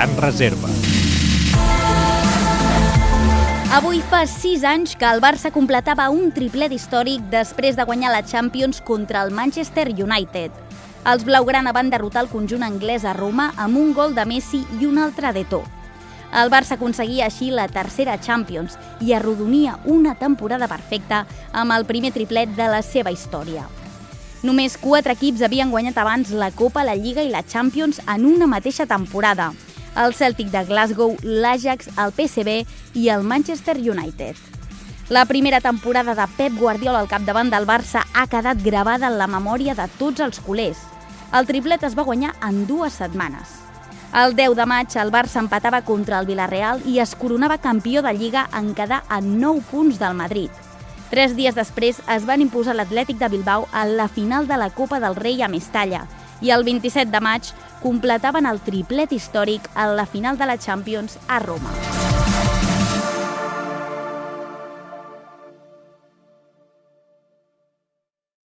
gran reserva. Avui fa 6 anys que el Barça completava un triplet històric després de guanyar la Champions contra el Manchester United. Els blaugrana van derrotar el conjunt anglès a Roma amb un gol de Messi i un altre de To. El Barça aconseguia així la tercera Champions i arrodonia una temporada perfecta amb el primer triplet de la seva història. Només quatre equips havien guanyat abans la Copa, la Lliga i la Champions en una mateixa temporada – el Celtic de Glasgow, l'Ajax, el PSV i el Manchester United. La primera temporada de Pep Guardiola al capdavant del Barça ha quedat gravada en la memòria de tots els culers. El triplet es va guanyar en dues setmanes. El 10 de maig el Barça empatava contra el Villarreal i es coronava campió de Lliga en quedar a 9 punts del Madrid. Tres dies després es van imposar l'Atlètic de Bilbao a la final de la Copa del Rei a Mestalla i el 27 de maig completaven el triplet històric en la final de la Champions a Roma.